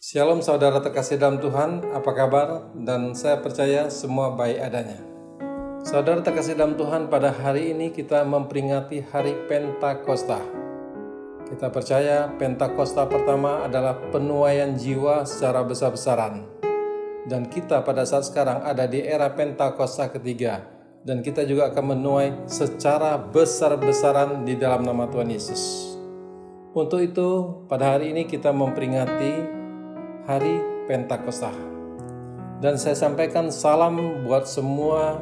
Shalom saudara terkasih dalam Tuhan, apa kabar? Dan saya percaya semua baik adanya. Saudara terkasih dalam Tuhan, pada hari ini kita memperingati hari Pentakosta. Kita percaya Pentakosta pertama adalah penuaian jiwa secara besar-besaran. Dan kita pada saat sekarang ada di era Pentakosta ketiga. Dan kita juga akan menuai secara besar-besaran di dalam nama Tuhan Yesus. Untuk itu, pada hari ini kita memperingati hari Pentakosta. Dan saya sampaikan salam buat semua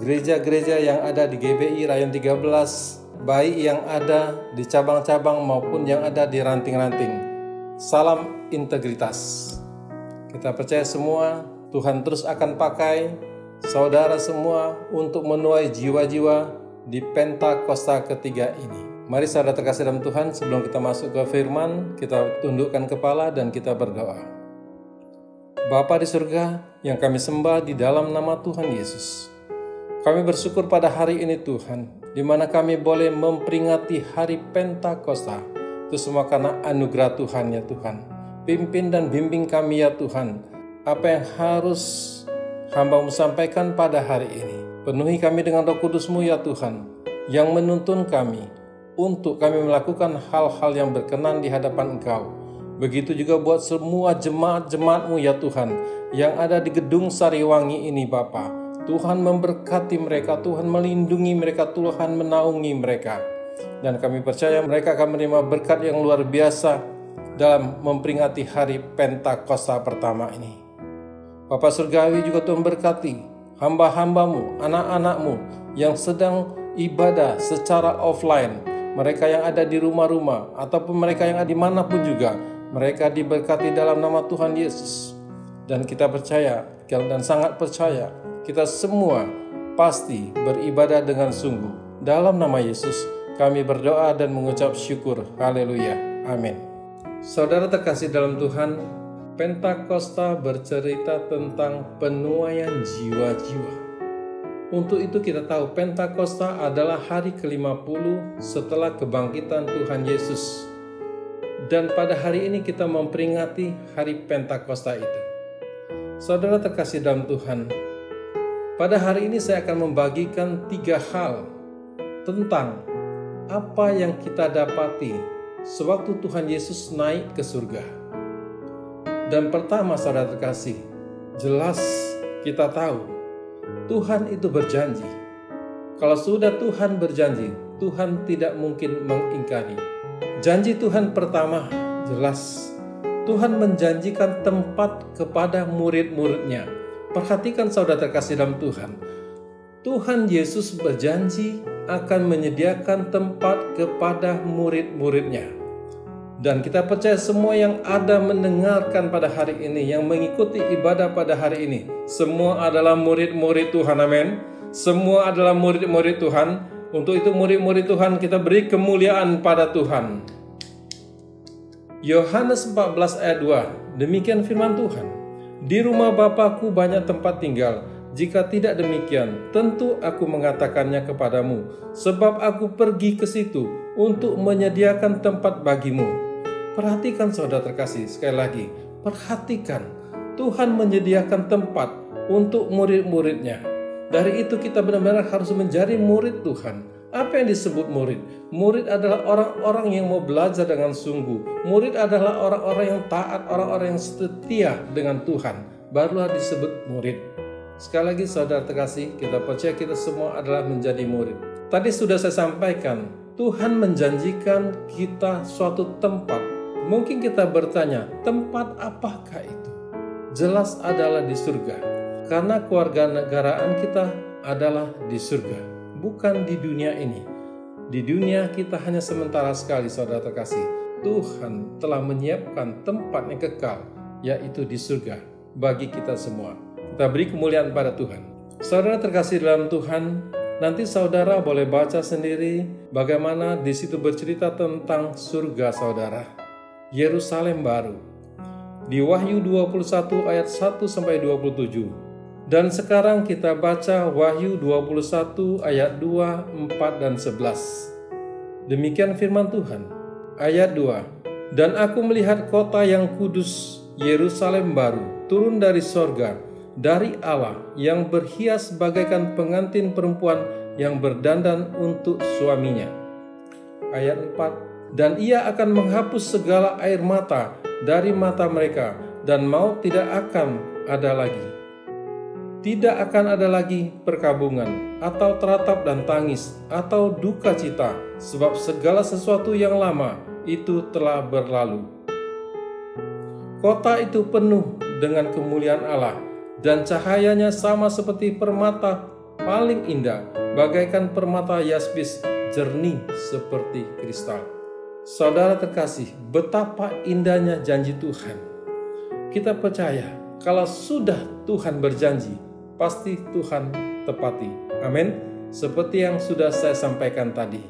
gereja-gereja yang ada di GBI Rayon 13, baik yang ada di cabang-cabang maupun yang ada di ranting-ranting. Salam integritas. Kita percaya semua Tuhan terus akan pakai saudara semua untuk menuai jiwa-jiwa di Pentakosta ketiga ini. Mari saudara terkasih dalam Tuhan, sebelum kita masuk ke firman, kita tundukkan kepala dan kita berdoa. Bapa di surga yang kami sembah di dalam nama Tuhan Yesus. Kami bersyukur pada hari ini Tuhan, di mana kami boleh memperingati hari Pentakosta. Itu semua karena anugerah Tuhan ya Tuhan. Pimpin dan bimbing kami ya Tuhan. Apa yang harus hamba sampaikan pada hari ini. Penuhi kami dengan roh kudusmu ya Tuhan, yang menuntun kami untuk kami melakukan hal-hal yang berkenan di hadapan Engkau. Begitu juga buat semua jemaat-jemaatmu ya Tuhan yang ada di gedung Sariwangi ini Bapa. Tuhan memberkati mereka, Tuhan melindungi mereka, Tuhan menaungi mereka. Dan kami percaya mereka akan menerima berkat yang luar biasa dalam memperingati hari Pentakosta pertama ini. Bapak Surgawi juga Tuhan berkati hamba-hambamu, anak-anakmu yang sedang ibadah secara offline mereka yang ada di rumah-rumah, ataupun mereka yang ada di mana pun juga, mereka diberkati dalam nama Tuhan Yesus. Dan kita percaya, dan sangat percaya, kita semua pasti beribadah dengan sungguh. Dalam nama Yesus, kami berdoa dan mengucap syukur. Haleluya. Amin. Saudara terkasih dalam Tuhan, Pentakosta bercerita tentang penuaian jiwa-jiwa. Untuk itu kita tahu Pentakosta adalah hari ke-50 setelah kebangkitan Tuhan Yesus. Dan pada hari ini kita memperingati hari Pentakosta itu. Saudara terkasih dalam Tuhan, pada hari ini saya akan membagikan tiga hal tentang apa yang kita dapati sewaktu Tuhan Yesus naik ke surga. Dan pertama saudara terkasih, jelas kita tahu Tuhan itu berjanji. Kalau sudah Tuhan berjanji, Tuhan tidak mungkin mengingkari. Janji Tuhan pertama jelas. Tuhan menjanjikan tempat kepada murid-muridnya. Perhatikan saudara terkasih dalam Tuhan. Tuhan Yesus berjanji akan menyediakan tempat kepada murid-muridnya. Dan kita percaya semua yang ada mendengarkan pada hari ini, yang mengikuti ibadah pada hari ini, semua adalah murid-murid Tuhan, amin. Semua adalah murid-murid Tuhan. Untuk itu murid-murid Tuhan kita beri kemuliaan pada Tuhan. Yohanes 14 ayat 2, demikian firman Tuhan. Di rumah Bapakku banyak tempat tinggal, jika tidak demikian, tentu aku mengatakannya kepadamu, sebab aku pergi ke situ untuk menyediakan tempat bagimu. Perhatikan saudara terkasih, sekali lagi, perhatikan Tuhan menyediakan tempat untuk murid-muridnya. Dari itu kita benar-benar harus menjadi murid Tuhan. Apa yang disebut murid? Murid adalah orang-orang yang mau belajar dengan sungguh. Murid adalah orang-orang yang taat, orang-orang yang setia dengan Tuhan. Barulah disebut murid. Sekali lagi saudara terkasih, kita percaya kita semua adalah menjadi murid. Tadi sudah saya sampaikan, Tuhan menjanjikan kita suatu tempat Mungkin kita bertanya, tempat apakah itu? Jelas adalah di surga. Karena keluarga negaraan kita adalah di surga, bukan di dunia ini. Di dunia kita hanya sementara sekali, saudara terkasih. Tuhan telah menyiapkan tempat yang kekal, yaitu di surga, bagi kita semua. Kita beri kemuliaan pada Tuhan. Saudara terkasih dalam Tuhan, nanti saudara boleh baca sendiri bagaimana di situ bercerita tentang surga saudara. Yerusalem baru. Di Wahyu 21 ayat 1 sampai 27. Dan sekarang kita baca Wahyu 21 ayat 2, 4 dan 11. Demikian firman Tuhan. Ayat 2. Dan aku melihat kota yang kudus Yerusalem baru, turun dari sorga, dari Allah yang berhias bagaikan pengantin perempuan yang berdandan untuk suaminya. Ayat 4 Dan ia akan menghapus segala air mata dari mata mereka, dan maut tidak akan ada lagi. Tidak akan ada lagi perkabungan, atau teratap dan tangis, atau duka cita, sebab segala sesuatu yang lama itu telah berlalu. Kota itu penuh dengan kemuliaan Allah, dan cahayanya sama seperti permata paling indah, bagaikan permata yaspis jernih seperti kristal. Saudara terkasih, betapa indahnya janji Tuhan. Kita percaya kalau sudah Tuhan berjanji, pasti Tuhan tepati. Amin. Seperti yang sudah saya sampaikan tadi.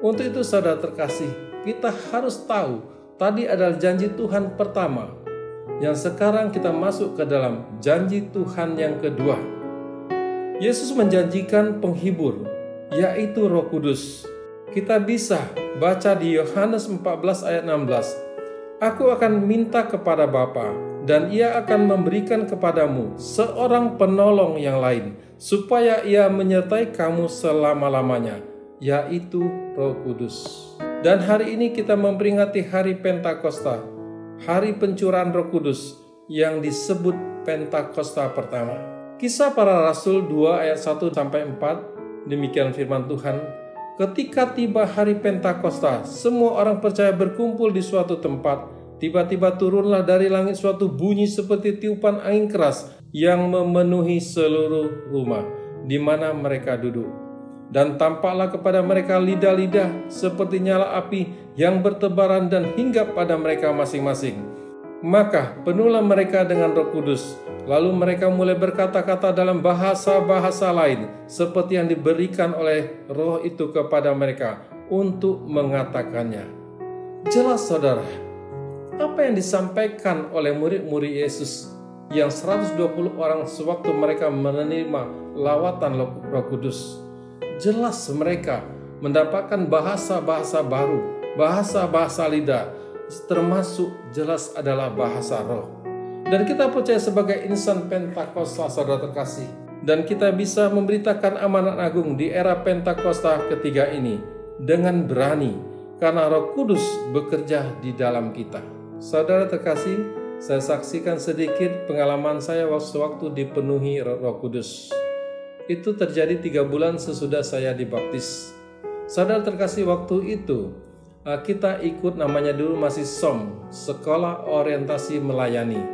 Untuk itu saudara terkasih, kita harus tahu tadi adalah janji Tuhan pertama. Yang sekarang kita masuk ke dalam janji Tuhan yang kedua. Yesus menjanjikan penghibur, yaitu Roh Kudus. Kita bisa baca di Yohanes 14 ayat 16. Aku akan minta kepada Bapa dan ia akan memberikan kepadamu seorang penolong yang lain supaya ia menyertai kamu selama-lamanya yaitu Roh Kudus. Dan hari ini kita memperingati hari Pentakosta, hari pencurahan Roh Kudus yang disebut Pentakosta pertama. Kisah para Rasul 2 ayat 1 sampai 4 demikian firman Tuhan Ketika tiba hari Pentakosta, semua orang percaya berkumpul di suatu tempat. Tiba-tiba turunlah dari langit suatu bunyi seperti tiupan angin keras yang memenuhi seluruh rumah di mana mereka duduk. Dan tampaklah kepada mereka lidah-lidah seperti nyala api yang bertebaran dan hinggap pada mereka masing-masing. Maka penuhlah mereka dengan roh kudus Lalu mereka mulai berkata-kata dalam bahasa-bahasa lain, seperti yang diberikan oleh Roh itu kepada mereka untuk mengatakannya. Jelas, saudara, apa yang disampaikan oleh murid-murid Yesus yang 120 orang sewaktu mereka menerima lawatan Roh Kudus. Jelas mereka mendapatkan bahasa-bahasa baru, bahasa-bahasa lidah, termasuk jelas adalah bahasa roh. Dan kita percaya sebagai insan Pentakosta saudara terkasih. Dan kita bisa memberitakan amanat agung di era Pentakosta ketiga ini dengan berani karena roh kudus bekerja di dalam kita. Saudara terkasih, saya saksikan sedikit pengalaman saya waktu-waktu dipenuhi roh kudus. Itu terjadi tiga bulan sesudah saya dibaptis. Saudara terkasih waktu itu, eh, kita ikut namanya dulu masih SOM, Sekolah Orientasi Melayani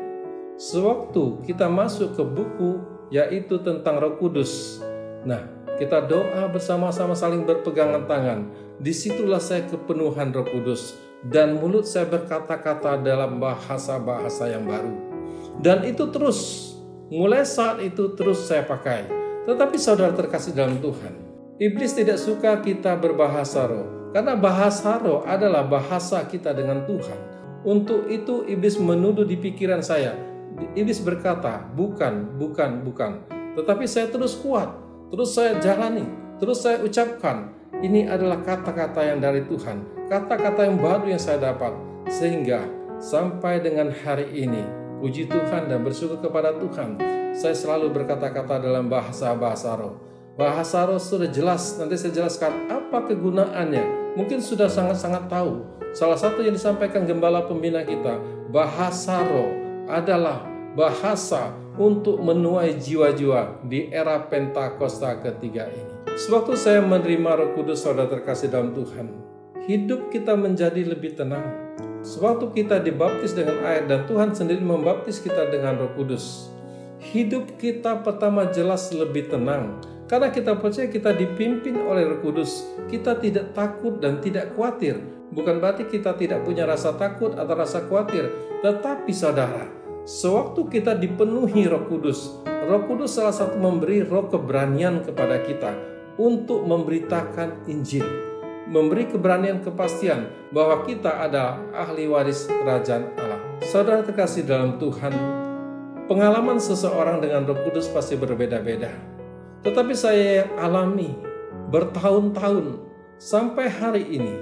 Sewaktu kita masuk ke buku yaitu tentang Roh Kudus. Nah, kita doa bersama-sama saling berpegangan tangan. Di situlah saya kepenuhan Roh Kudus dan mulut saya berkata-kata dalam bahasa-bahasa yang baru. Dan itu terus, mulai saat itu terus saya pakai. Tetapi saudara terkasih dalam Tuhan, iblis tidak suka kita berbahasa roh karena bahasa roh adalah bahasa kita dengan Tuhan. Untuk itu iblis menuduh di pikiran saya, iblis berkata, bukan, bukan, bukan. Tetapi saya terus kuat, terus saya jalani, terus saya ucapkan. Ini adalah kata-kata yang dari Tuhan, kata-kata yang baru yang saya dapat. Sehingga sampai dengan hari ini, puji Tuhan dan bersyukur kepada Tuhan, saya selalu berkata-kata dalam bahasa-bahasa roh. Bahasa roh sudah jelas, nanti saya jelaskan apa kegunaannya. Mungkin sudah sangat-sangat tahu. Salah satu yang disampaikan gembala pembina kita, bahasa roh adalah bahasa untuk menuai jiwa-jiwa di era Pentakosta ketiga ini. Sewaktu saya menerima Roh Kudus saudara terkasih dalam Tuhan, hidup kita menjadi lebih tenang. Sewaktu kita dibaptis dengan air dan Tuhan sendiri membaptis kita dengan Roh Kudus, hidup kita pertama jelas lebih tenang. Karena kita percaya kita dipimpin oleh Roh Kudus, kita tidak takut dan tidak khawatir. Bukan berarti kita tidak punya rasa takut atau rasa khawatir, tetapi saudara, Sewaktu kita dipenuhi Roh Kudus, Roh Kudus salah satu memberi roh keberanian kepada kita untuk memberitakan Injil, memberi keberanian kepastian bahwa kita adalah ahli waris kerajaan Allah. Saudara terkasih dalam Tuhan, pengalaman seseorang dengan Roh Kudus pasti berbeda-beda. Tetapi saya alami bertahun-tahun sampai hari ini,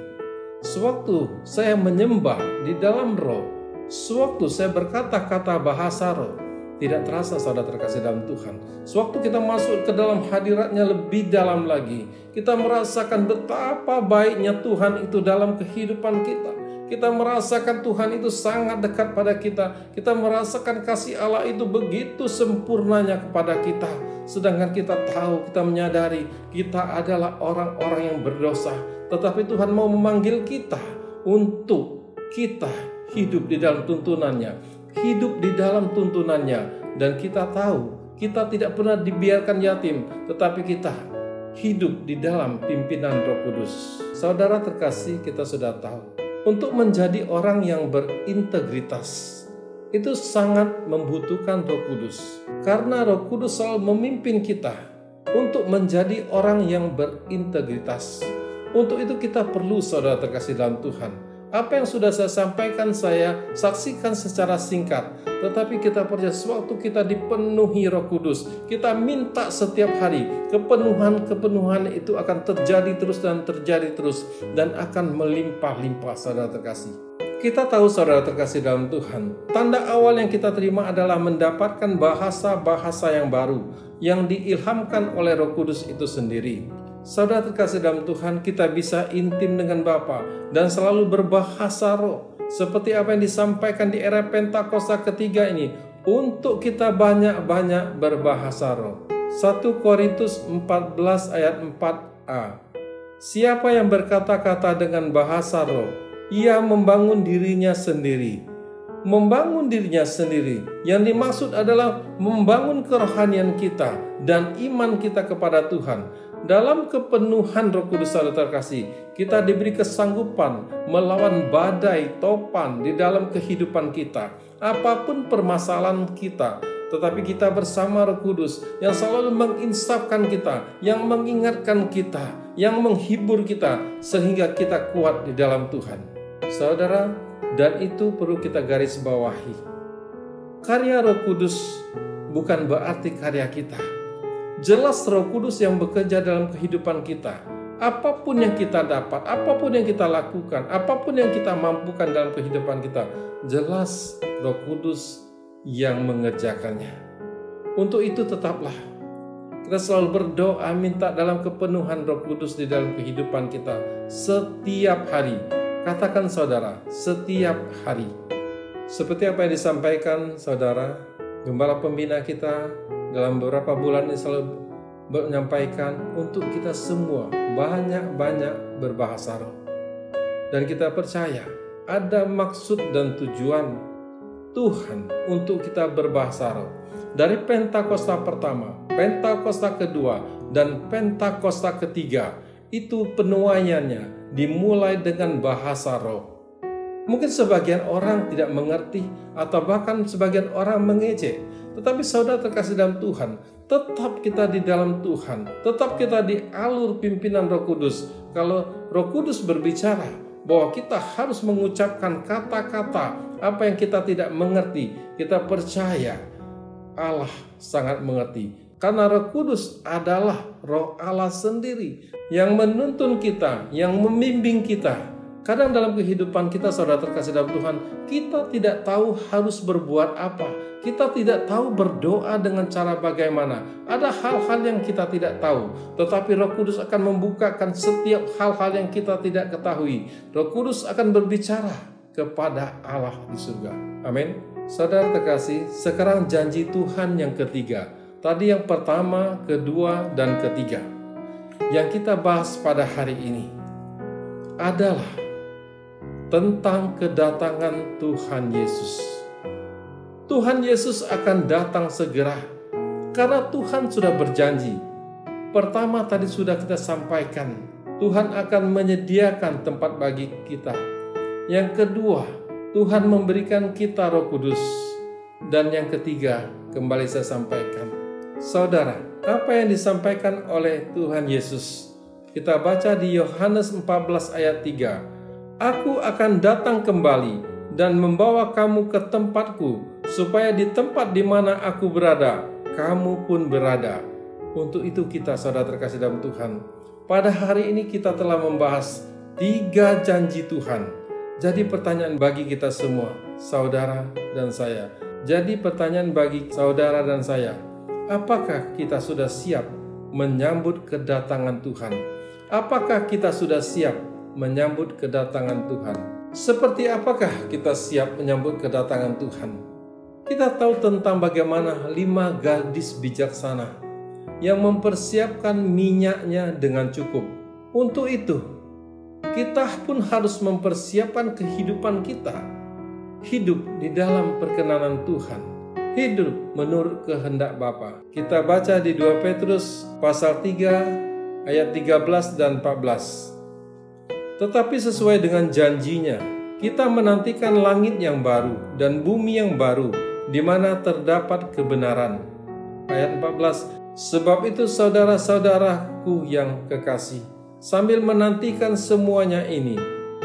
sewaktu saya menyembah di dalam roh, Sewaktu saya berkata-kata bahasa roh, tidak terasa saudara terkasih dalam Tuhan. Sewaktu kita masuk ke dalam hadiratnya lebih dalam lagi, kita merasakan betapa baiknya Tuhan itu dalam kehidupan kita. Kita merasakan Tuhan itu sangat dekat pada kita. Kita merasakan kasih Allah itu begitu sempurnanya kepada kita. Sedangkan kita tahu, kita menyadari kita adalah orang-orang yang berdosa. Tetapi Tuhan mau memanggil kita untuk kita hidup di dalam tuntunannya hidup di dalam tuntunannya dan kita tahu kita tidak pernah dibiarkan yatim tetapi kita hidup di dalam pimpinan Roh Kudus. Saudara terkasih, kita sudah tahu untuk menjadi orang yang berintegritas itu sangat membutuhkan Roh Kudus karena Roh Kudus selalu memimpin kita untuk menjadi orang yang berintegritas. Untuk itu kita perlu saudara terkasih dalam Tuhan apa yang sudah saya sampaikan saya saksikan secara singkat. Tetapi kita percaya sewaktu kita dipenuhi roh kudus. Kita minta setiap hari. Kepenuhan-kepenuhan itu akan terjadi terus dan terjadi terus. Dan akan melimpah-limpah saudara terkasih. Kita tahu saudara terkasih dalam Tuhan. Tanda awal yang kita terima adalah mendapatkan bahasa-bahasa yang baru. Yang diilhamkan oleh roh kudus itu sendiri. Saudara terkasih dalam Tuhan, kita bisa intim dengan Bapa dan selalu berbahasa roh. Seperti apa yang disampaikan di era Pentakosta ketiga ini, untuk kita banyak-banyak berbahasa roh. 1 Korintus 14 ayat 4a. Siapa yang berkata-kata dengan bahasa roh, ia membangun dirinya sendiri. Membangun dirinya sendiri yang dimaksud adalah membangun kerohanian kita dan iman kita kepada Tuhan dalam kepenuhan Roh Kudus saudara terkasih, kita diberi kesanggupan melawan badai topan di dalam kehidupan kita. Apa pun permasalahan kita, tetapi kita bersama Roh Kudus yang selalu menginsafkan kita, yang mengingatkan kita, yang menghibur kita sehingga kita kuat di dalam Tuhan. Saudara, dan itu perlu kita garis bawahi. Karya Roh Kudus bukan berarti karya kita jelas Roh Kudus yang bekerja dalam kehidupan kita. Apa pun yang kita dapat, apa pun yang kita lakukan, apa pun yang kita mampukan dalam kehidupan kita, jelas Roh Kudus yang mengerjakannya. Untuk itu tetaplah kita selalu berdoa minta dalam kepenuhan Roh Kudus di dalam kehidupan kita setiap hari. Katakan saudara, setiap hari. Seperti apa yang disampaikan saudara, gembala pembina kita dalam beberapa bulan ini selalu menyampaikan untuk kita semua banyak-banyak berbahasa roh. Dan kita percaya ada maksud dan tujuan Tuhan untuk kita berbahasa roh. Dari Pentakosta pertama, Pentakosta kedua, dan Pentakosta ketiga, itu penuaiannya dimulai dengan bahasa roh. Mungkin sebagian orang tidak mengerti atau bahkan sebagian orang mengejek. Tetapi saudara terkasih dalam Tuhan, tetap kita di dalam Tuhan, tetap kita di alur pimpinan Roh Kudus. Kalau Roh Kudus berbicara bahwa kita harus mengucapkan kata-kata apa yang kita tidak mengerti, kita percaya Allah sangat mengerti. Karena Roh Kudus adalah Roh Allah sendiri yang menuntun kita, yang membimbing kita, Kadang dalam kehidupan kita saudara terkasih dalam Tuhan, kita tidak tahu harus berbuat apa. Kita tidak tahu berdoa dengan cara bagaimana. Ada hal-hal yang kita tidak tahu, tetapi Roh Kudus akan membukakan setiap hal-hal yang kita tidak ketahui. Roh Kudus akan berbicara kepada Allah di surga. Amin. Saudara terkasih, sekarang janji Tuhan yang ketiga. Tadi yang pertama, kedua, dan ketiga. Yang kita bahas pada hari ini adalah tentang kedatangan Tuhan Yesus. Tuhan Yesus akan datang segera karena Tuhan sudah berjanji. Pertama tadi sudah kita sampaikan, Tuhan akan menyediakan tempat bagi kita. Yang kedua, Tuhan memberikan kita Roh Kudus. Dan yang ketiga, kembali saya sampaikan. Saudara, apa yang disampaikan oleh Tuhan Yesus? Kita baca di Yohanes 14 ayat 3 Aku akan datang kembali dan membawa kamu ke tempatku, supaya di tempat di mana aku berada, kamu pun berada. Untuk itu kita saudara terkasih dalam Tuhan, pada hari ini kita telah membahas tiga janji Tuhan. Jadi pertanyaan bagi kita semua, saudara dan saya. Jadi pertanyaan bagi saudara dan saya, apakah kita sudah siap menyambut kedatangan Tuhan? Apakah kita sudah siap menyambut kedatangan Tuhan? Seperti apakah kita siap menyambut kedatangan Tuhan? Kita tahu tentang bagaimana lima gadis bijaksana yang mempersiapkan minyaknya dengan cukup. Untuk itu, kita pun harus mempersiapkan kehidupan kita hidup di dalam perkenanan Tuhan, hidup menurut kehendak Bapa. Kita baca di 2 Petrus pasal 3 ayat 13 dan 14. Tetapi sesuai dengan janjinya, kita menantikan langit yang baru dan bumi yang baru di mana terdapat kebenaran. Ayat 14, sebab itu saudara-saudaraku yang kekasih, sambil menantikan semuanya ini,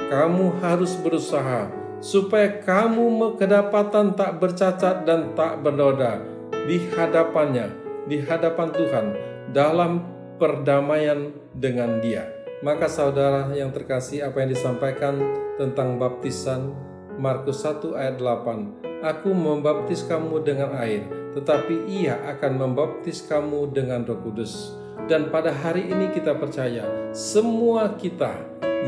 kamu harus berusaha supaya kamu kedapatan tak bercacat dan tak bernoda di hadapannya, di hadapan Tuhan dalam perdamaian dengan Dia. Maka saudara yang terkasih apa yang disampaikan tentang baptisan Markus 1 ayat 8 Aku membaptis kamu dengan air tetapi ia akan membaptis kamu dengan roh kudus dan pada hari ini kita percaya semua kita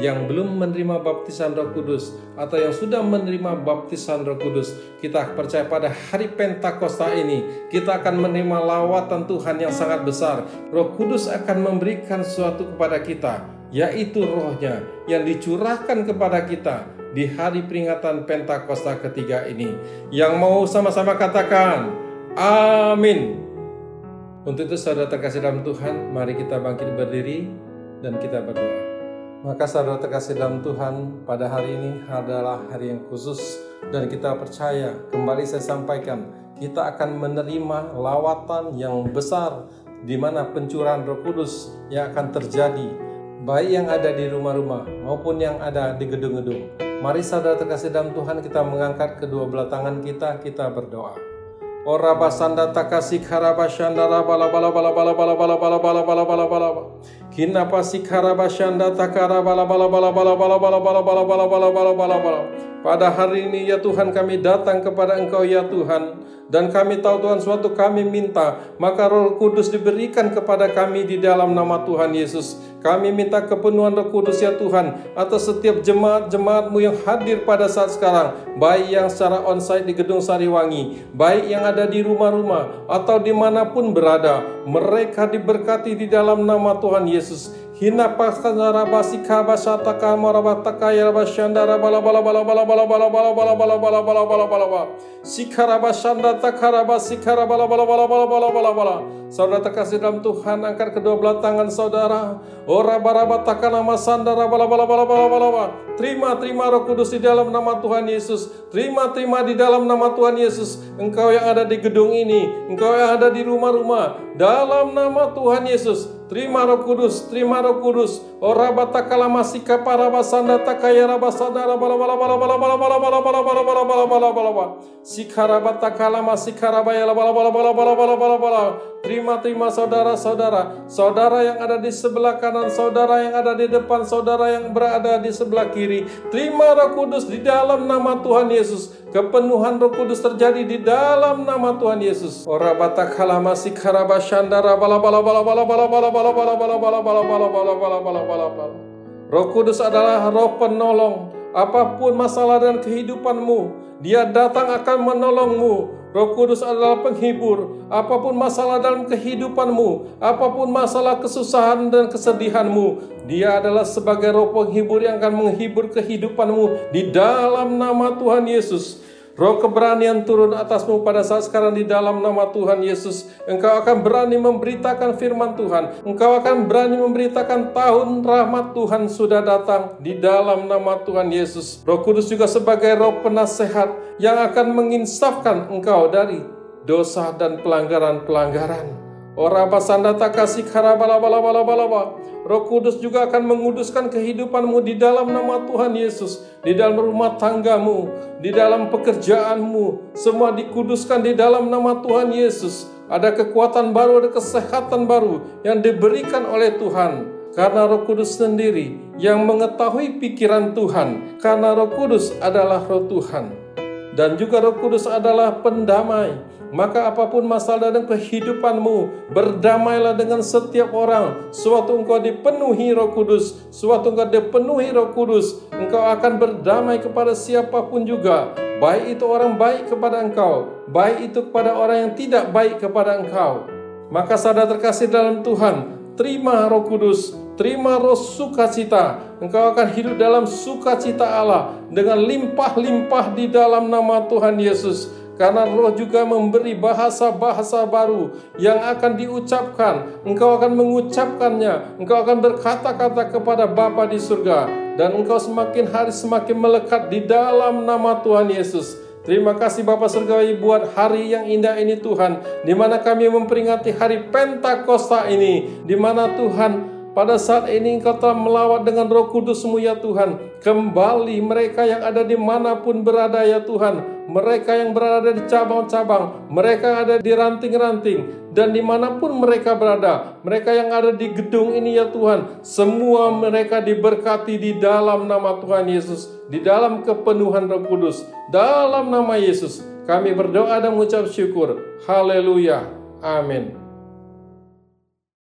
yang belum menerima baptisan Roh Kudus atau yang sudah menerima baptisan Roh Kudus, kita percaya pada hari Pentakosta ini kita akan menerima lawatan Tuhan yang sangat besar. Roh Kudus akan memberikan sesuatu kepada kita, yaitu rohnya yang dicurahkan kepada kita di hari peringatan Pentakosta ketiga ini. Yang mau sama-sama katakan, amin. Untuk itu saudara terkasih dalam Tuhan, mari kita bangkit berdiri dan kita berdoa. Maka saudara terkasih dalam Tuhan, pada hari ini adalah hari yang khusus dan kita percaya, kembali saya sampaikan, kita akan menerima lawatan yang besar di mana pencurahan Roh Kudus yang akan terjadi baik yang ada di rumah-rumah maupun yang ada di gedung-gedung. Mari saudara terkasih dalam Tuhan kita mengangkat kedua belah tangan kita, kita berdoa. Ora basanda takasik harabashanda bala bala bala bala bala bala bala bala bala bala bala Kina pasik harabashanda takara bala bala bala bala bala bala bala bala bala bala bala bala bala Pada hari ini ya Tuhan kami datang kepada Engkau ya Tuhan dan kami tahu Tuhan suatu kami minta maka Roh Kudus diberikan kepada kami di dalam nama Tuhan Yesus. Kami minta kepenuhan Roh Kudus ya Tuhan atas setiap jemaat-jemaatmu yang hadir pada saat sekarang baik yang secara onsite di Gedung Sariwangi baik yang ada di rumah-rumah atau di mana pun berada mereka diberkati di dalam nama Tuhan Yesus Hina pasta pasara basika basata kamara bataka ya bashandara bala bala bala bala bala bala bala bala bala bala bala bala bala bala sikara bashanda takara basikara bala bala bala bala bala bala bala Saudara terkasih dalam Tuhan angkat kedua belah tangan saudara. Ora baraba takana masandara bala bala bala bala bala bala terima terima Roh Kudus di dalam nama Tuhan Yesus. Terima terima di dalam nama Tuhan Yesus. Engkau yang ada di gedung ini engkau yang ada di rumah-rumah dalam nama Tuhan Yesus. Terima Roh Kudus, terima Roh Kudus. Ora batakala masika para basanda takaya rabasanda bala bala bala bala bala bala bala bala bala bala bala bala bala bala. Sikara batakala masikara bala bala bala bala bala bala bala bala. Terima terima saudara-saudara, saudara yang ada di sebelah kanan, saudara yang ada di depan, saudara yang berada di sebelah kiri. Terima Roh Kudus di dalam nama Tuhan Yesus. Kepenuhan Roh Kudus terjadi di dalam nama Tuhan Yesus. Ora batakala masikara bashandara bala bala bala bala bala bala bala bala bala bala bala bala bala bala bala bala bala. Roh Kudus adalah roh penolong. Apa pun masalah dan kehidupanmu, dia datang akan menolongmu. Roh Kudus adalah penghibur. Apa pun masalah dalam kehidupanmu, apa pun masalah kesusahan dan kesedihanmu, Dia adalah sebagai roh penghibur yang akan menghibur kehidupanmu di dalam nama Tuhan Yesus. Roh keberanian turun atasmu pada saat sekarang di dalam nama Tuhan Yesus. Engkau akan berani memberitakan firman Tuhan. Engkau akan berani memberitakan tahun rahmat Tuhan sudah datang di dalam nama Tuhan Yesus. Roh Kudus juga sebagai roh penasehat yang akan menginsafkan engkau dari dosa dan pelanggaran-pelanggaran. Ora basanda kasih karabala bala bala bala bala. Roh Kudus juga akan menguduskan kehidupanmu di dalam nama Tuhan Yesus, di dalam rumah tanggamu, di dalam pekerjaanmu, semua dikuduskan di dalam nama Tuhan Yesus. Ada kekuatan baru, ada kesehatan baru yang diberikan oleh Tuhan. Karena Roh Kudus sendiri yang mengetahui pikiran Tuhan, karena Roh Kudus adalah Roh Tuhan. Dan juga Roh Kudus adalah pendamai. Maka apa pun masalah dalam kehidupanmu, berdamailah dengan setiap orang. Suatu engkau dipenuhi roh kudus, suatu engkau dipenuhi roh kudus, engkau akan berdamai kepada siapa pun juga. Baik itu orang baik kepada engkau, baik itu kepada orang yang tidak baik kepada engkau. Maka sadar terkasih dalam Tuhan, terima roh kudus, terima roh sukacita. Engkau akan hidup dalam sukacita Allah dengan limpah-limpah di dalam nama Tuhan Yesus karena roh juga memberi bahasa-bahasa baru yang akan diucapkan. Engkau akan mengucapkannya. Engkau akan berkata-kata kepada Bapa di surga. Dan engkau semakin hari semakin melekat di dalam nama Tuhan Yesus. Terima kasih Bapak Surgawi buat hari yang indah ini Tuhan. Di mana kami memperingati hari Pentakosta ini. Di mana Tuhan pada saat ini engkau telah melawat dengan roh kudusmu ya Tuhan. Kembali mereka yang ada di mana pun berada ya Tuhan. Mereka yang berada di cabang-cabang. Mereka yang ada di ranting-ranting. Dan di mana pun mereka berada. Mereka yang ada di gedung ini ya Tuhan. Semua mereka diberkati di dalam nama Tuhan Yesus. Di dalam kepenuhan roh kudus. Dalam nama Yesus. Kami berdoa dan mengucap syukur. Haleluya. Amin.